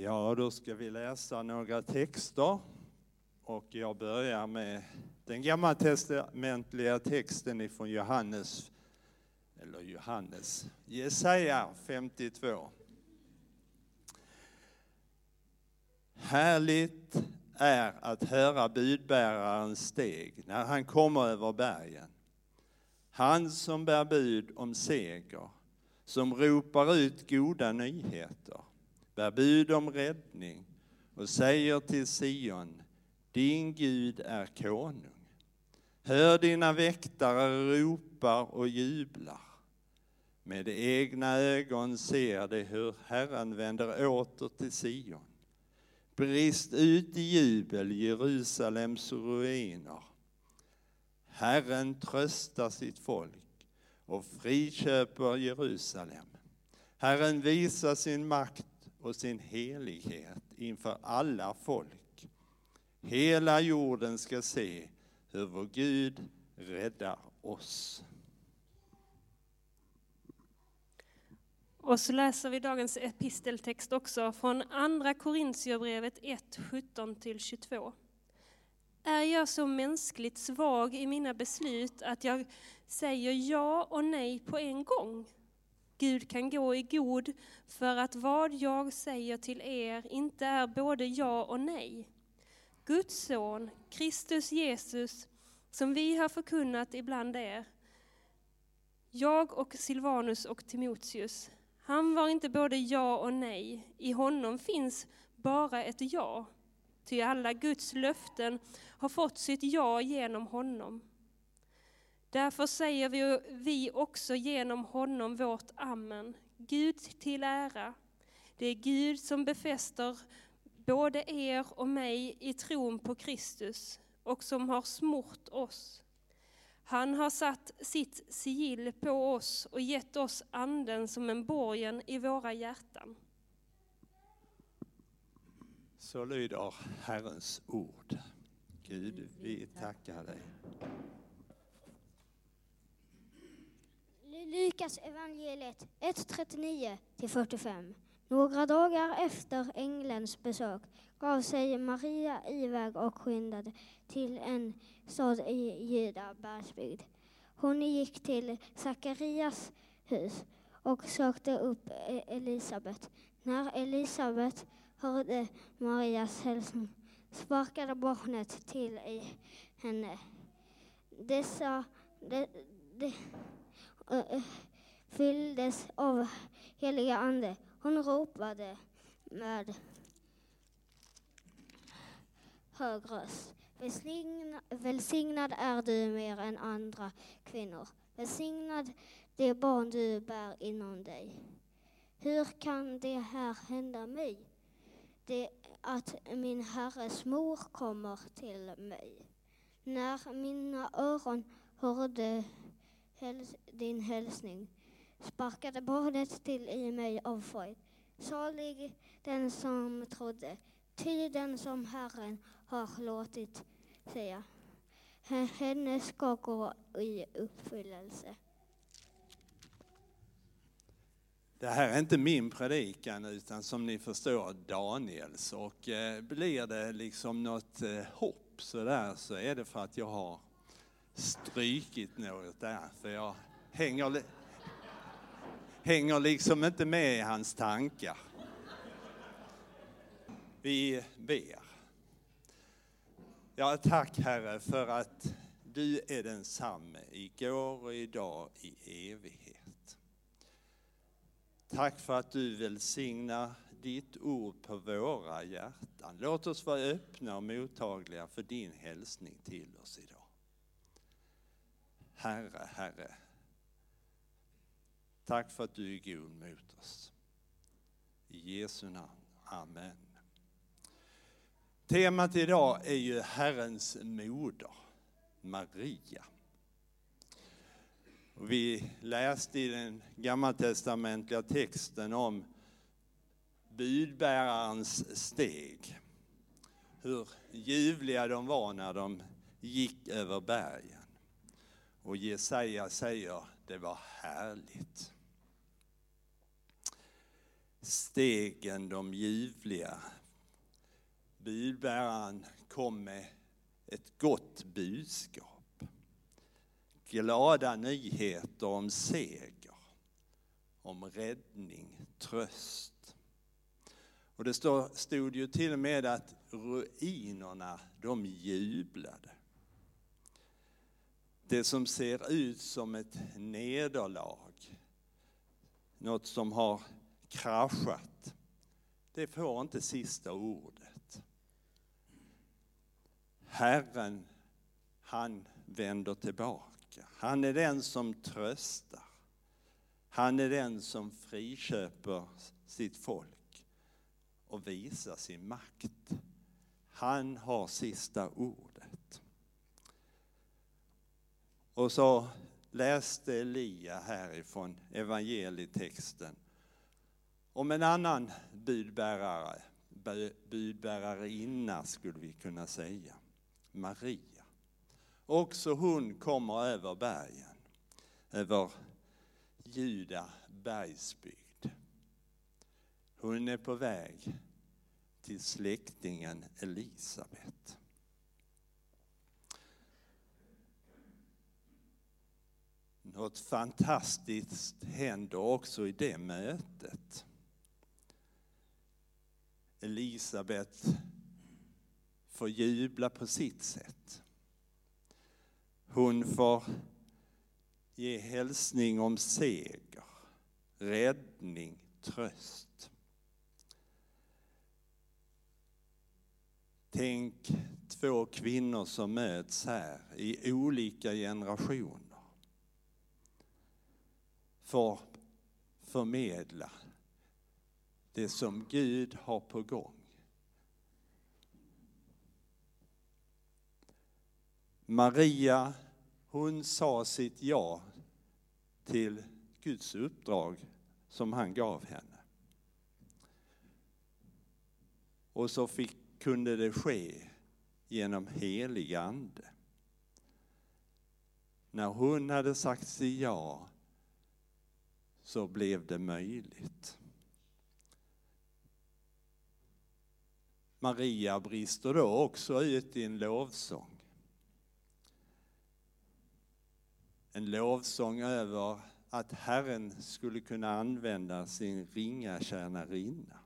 Ja, då ska vi läsa några texter. Och jag börjar med den gammaltestamentliga texten ifrån Johannes, eller Johannes, Jesaja 52. Härligt är att höra budbärarens steg när han kommer över bergen. Han som bär bud om seger, som ropar ut goda nyheter, bär bud om räddning och säger till Sion, din Gud är konung. Hör dina väktare ropar och jublar. Med egna ögon ser de hur Herren vänder åter till Sion. Brist ut i jubel, Jerusalems ruiner. Herren tröstar sitt folk och friköper Jerusalem. Herren visar sin makt och sin helighet inför alla folk. Hela jorden ska se hur vår Gud räddar oss. Och så läser vi dagens episteltext också från Andra Korintierbrevet 1, 17-22. Är jag så mänskligt svag i mina beslut att jag säger ja och nej på en gång? Gud kan gå i god för att vad jag säger till er inte är både ja och nej. Guds son, Kristus Jesus, som vi har förkunnat ibland er, jag och Silvanus och Timoteus, han var inte både ja och nej. I honom finns bara ett ja. Ty alla Guds löften har fått sitt ja genom honom. Därför säger vi, vi också genom honom vårt amen. Gud till ära. Det är Gud som befäster både er och mig i tron på Kristus och som har smort oss. Han har satt sitt sigill på oss och gett oss anden som en borgen i våra hjärtan. Så lyder Herrens ord. Gud, vi tackar dig. Lukas evangeliet 1.39 45. Några dagar efter ängelns besök gav sig Maria iväg och skyndade till en stad i Juda bergsbygd. Hon gick till Sakarias hus och sökte upp e- Elisabet. När Elisabet hörde Marias hälsning sparkade barnet till i henne. Dessa de, de, Eh, fylldes av heliga ande. Hon ropade med hög röst. Välsignad, välsignad är du mer än andra kvinnor. Välsignad det barn du bär inom dig. Hur kan det här hända mig? Det att min Herres mor kommer till mig. När mina öron hörde häls din hälsning sparkade barnet till i mig av fröjd. Salig den som trodde, ty den som Herren har låtit säga. Henne ska gå i uppfyllelse. Det här är inte min predikan utan som ni förstår Daniels och eh, blir det liksom något eh, hopp så där så är det för att jag har strykit något där för jag hänger, hänger liksom inte med i hans tankar. Vi ber. Ja, tack Herre för att du är densamme igår och idag i evighet. Tack för att du välsignar ditt ord på våra hjärtan. Låt oss vara öppna och mottagliga för din hälsning till oss idag. Herre, Herre, tack för att du är god mot oss. I Jesu namn. Amen. Temat idag är ju Herrens moder, Maria. Vi läste i den gammaltestamentliga texten om budbärarens steg. Hur ljuvliga de var när de gick över bergen. Och Jesaja säger, det var härligt. stegen de ljuvliga. Budbäraren kom med ett gott budskap. Glada nyheter om seger, om räddning, tröst. Och det stod ju till och med att ruinerna, de jublade. Det som ser ut som ett nederlag, något som har kraschat, det får inte sista ordet. Herren, han vänder tillbaka. Han är den som tröstar. Han är den som friköper sitt folk och visar sin makt. Han har sista ordet. Och så läste Elia härifrån evangelietexten om en annan budbärare, budbärarinna skulle vi kunna säga, Maria. Också hon kommer över bergen, över Juda bergsbygd. Hon är på väg till släktingen Elisabet. Något fantastiskt händer också i det mötet. Elisabet får jubla på sitt sätt. Hon får ge hälsning om seger, räddning, tröst. Tänk två kvinnor som möts här i olika generationer. Får förmedla det som Gud har på gång. Maria, hon sa sitt ja till Guds uppdrag som han gav henne. Och så fick, kunde det ske genom helig ande. När hon hade sagt sig ja så blev det möjligt. Maria brister då också ut i en lovsång. En lovsång över att Herren skulle kunna använda sin ringa tjänarinna.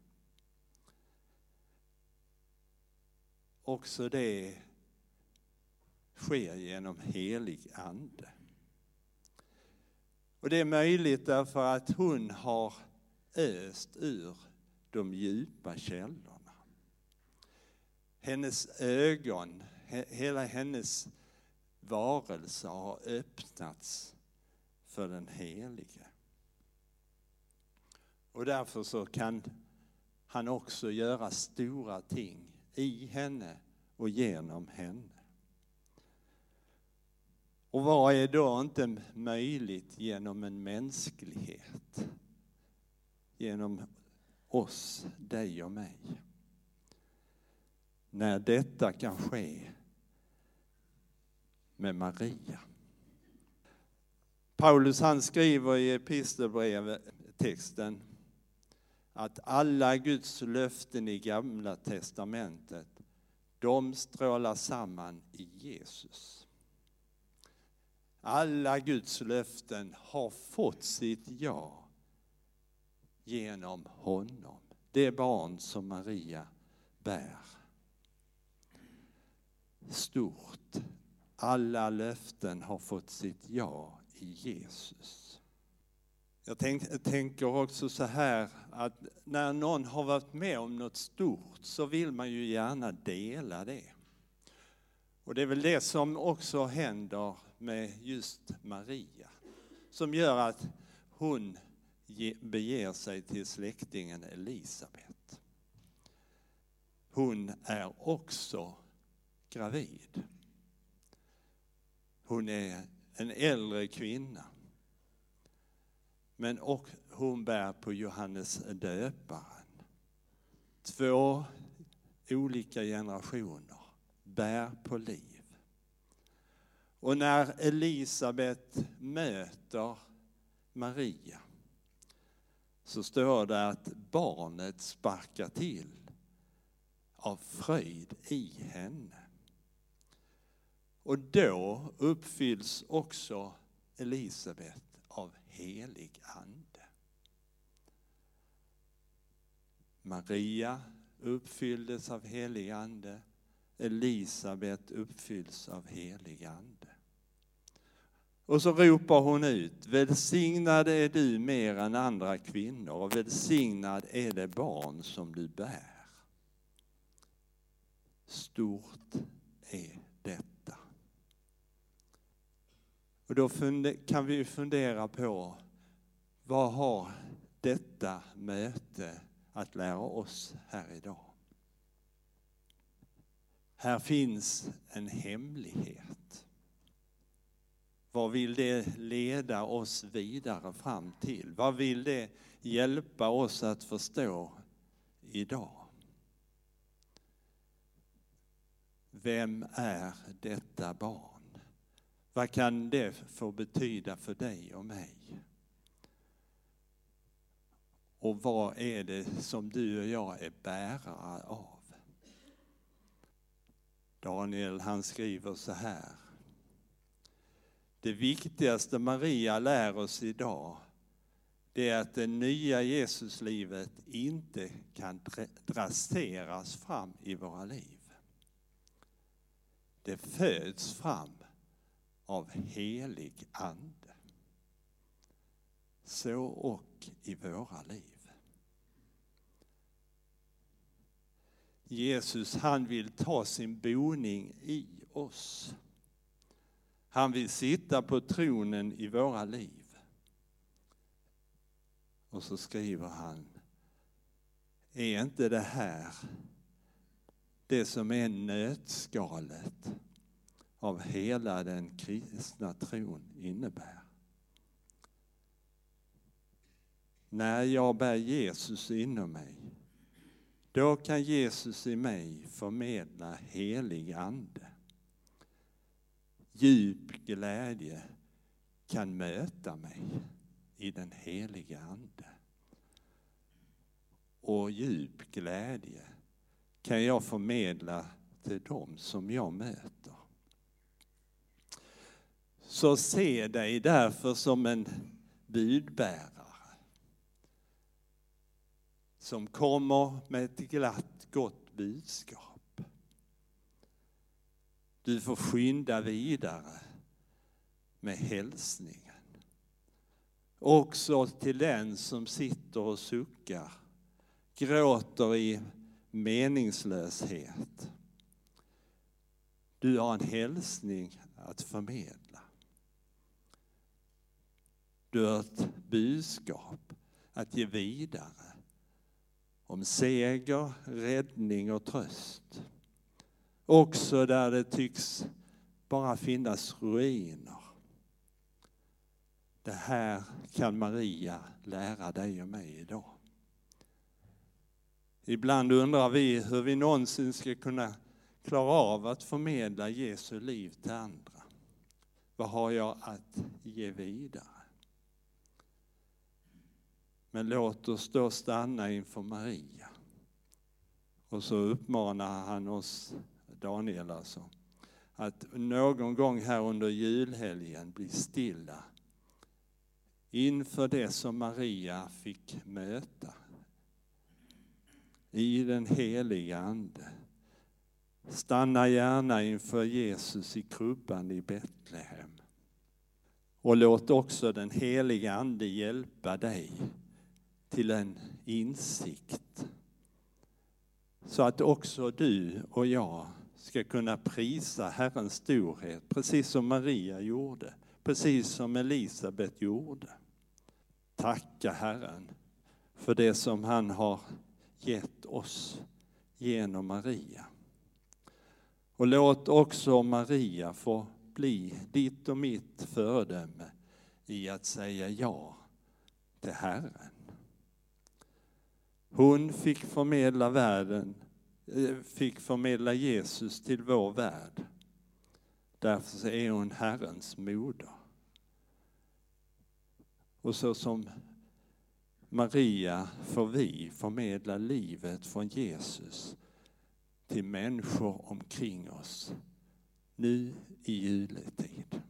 Också det sker genom helig ande. Och det är möjligt därför att hon har öst ur de djupa källorna hennes ögon, hela hennes varelse har öppnats för den Helige. Och därför så kan han också göra stora ting i henne och genom henne. Och vad är då inte möjligt genom en mänsklighet? Genom oss, dig och mig när detta kan ske med Maria. Paulus han skriver i epistelbrevtexten att alla Guds löften i gamla testamentet, de strålar samman i Jesus. Alla Guds löften har fått sitt ja genom honom, det barn som Maria bär stort. Alla löften har fått sitt ja i Jesus. Jag tänk, tänker också så här att när någon har varit med om något stort så vill man ju gärna dela det. Och det är väl det som också händer med just Maria. Som gör att hon beger sig till släktingen Elisabet. Hon är också gravid. Hon är en äldre kvinna. Men och hon bär på Johannes döparen. Två olika generationer bär på liv. Och när Elisabet möter Maria så står det att barnet sparkar till av fröjd i henne. Och då uppfylls också Elisabet av helig ande. Maria uppfylldes av helig ande. Elisabet uppfylls av helig ande. Och så ropar hon ut, välsignad är du mer än andra kvinnor och välsignad är det barn som du bär. Stort är detta. Och då kan vi fundera på vad har detta möte att lära oss här idag? Här finns en hemlighet. Vad vill det leda oss vidare fram till? Vad vill det hjälpa oss att förstå idag? Vem är detta barn? Vad kan det få betyda för dig och mig? Och vad är det som du och jag är bärare av? Daniel han skriver så här. Det viktigaste Maria lär oss idag det är att det nya Jesuslivet inte kan drasteras fram i våra liv. Det föds fram av helig ande. Så och i våra liv. Jesus han vill ta sin boning i oss. Han vill sitta på tronen i våra liv. Och så skriver han, är inte det här det som är nötskalet av hela den kristna tron innebär? När jag bär Jesus inom mig då kan Jesus i mig förmedla helig ande. Djup glädje kan möta mig i den heliga ande. Och djup glädje kan jag förmedla till dem som jag möter. Så se dig därför som en budbärare som kommer med ett glatt, gott budskap. Du får skynda vidare med hälsningen. Också till den som sitter och suckar, gråter i meningslöshet. Du har en hälsning att förmedla. Du har ett budskap att ge vidare om seger, räddning och tröst. Också där det tycks bara finnas ruiner. Det här kan Maria lära dig och mig idag. Ibland undrar vi hur vi någonsin ska kunna klara av att förmedla Jesu liv till andra. Vad har jag att ge vidare? Men låt oss då stanna inför Maria. Och så uppmanar han oss, Daniel alltså, att någon gång här under julhelgen bli stilla inför det som Maria fick möta i den heliga Ande. Stanna gärna inför Jesus i krubban i Betlehem. Och låt också den heliga Ande hjälpa dig till en insikt. Så att också du och jag ska kunna prisa Herrens storhet, precis som Maria gjorde, precis som Elisabet gjorde. Tacka Herren för det som han har gett oss genom Maria. Och låt också Maria få bli ditt och mitt föredöme i att säga ja till Herren. Hon fick förmedla världen, Eh, fick förmedla Jesus till vår värld. Därför är hon Herrens moder. Och så som Maria får vi förmedla livet från Jesus till människor omkring oss nu i juletid.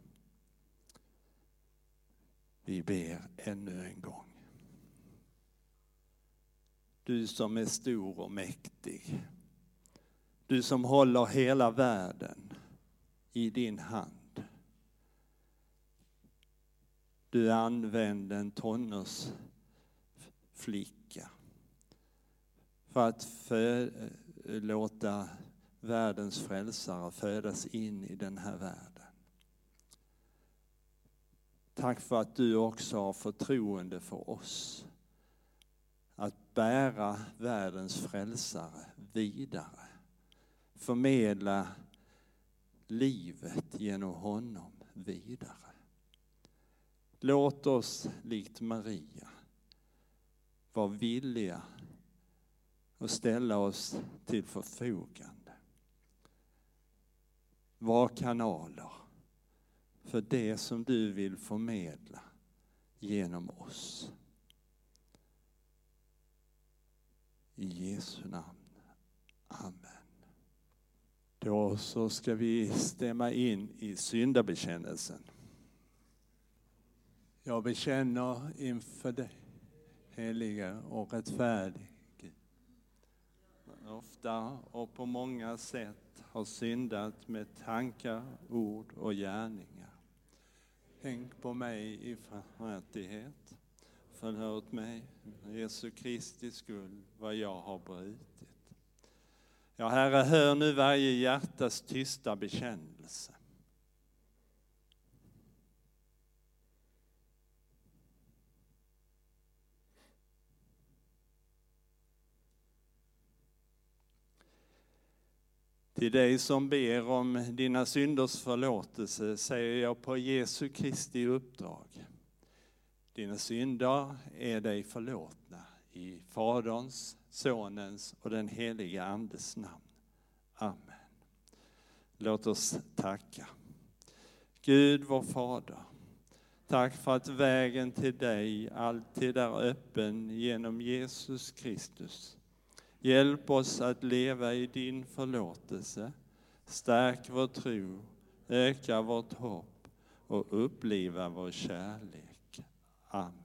Vi ber ännu en gång. Du som är stor och mäktig. Du som håller hela världen i din hand. Du använde en tonårsflicka för att för, eh, låta världens frälsare födas in i den här världen. Tack för att du också har förtroende för oss. Att bära världens frälsare vidare. Förmedla livet genom honom vidare. Låt oss likt Maria vara villiga att ställa oss till förfogande. Var kanaler för det som du vill förmedla genom oss. I Jesu namn. Amen. Då så ska vi stämma in i syndabekännelsen. Jag bekänner inför dig, heliga och rättfärdig ofta och på många sätt har syndat med tankar, ord och gärningar. Tänk på mig i barmhärtighet. Förlåt mig, Jesu Kristi skull, vad jag har brutit. Ja, Herre, hör nu varje hjärtas tysta bekännelse. Till dig som ber om dina synders förlåtelse säger jag på Jesu Kristi uppdrag. Dina synder är dig förlåtna i Faderns, Sonens och den helige Andes namn. Amen. Låt oss tacka. Gud vår Fader, tack för att vägen till dig alltid är öppen genom Jesus Kristus. Hjälp oss att leva i din förlåtelse. Stärk vår tro, öka vårt hopp och uppliva vår kärlek. Amen.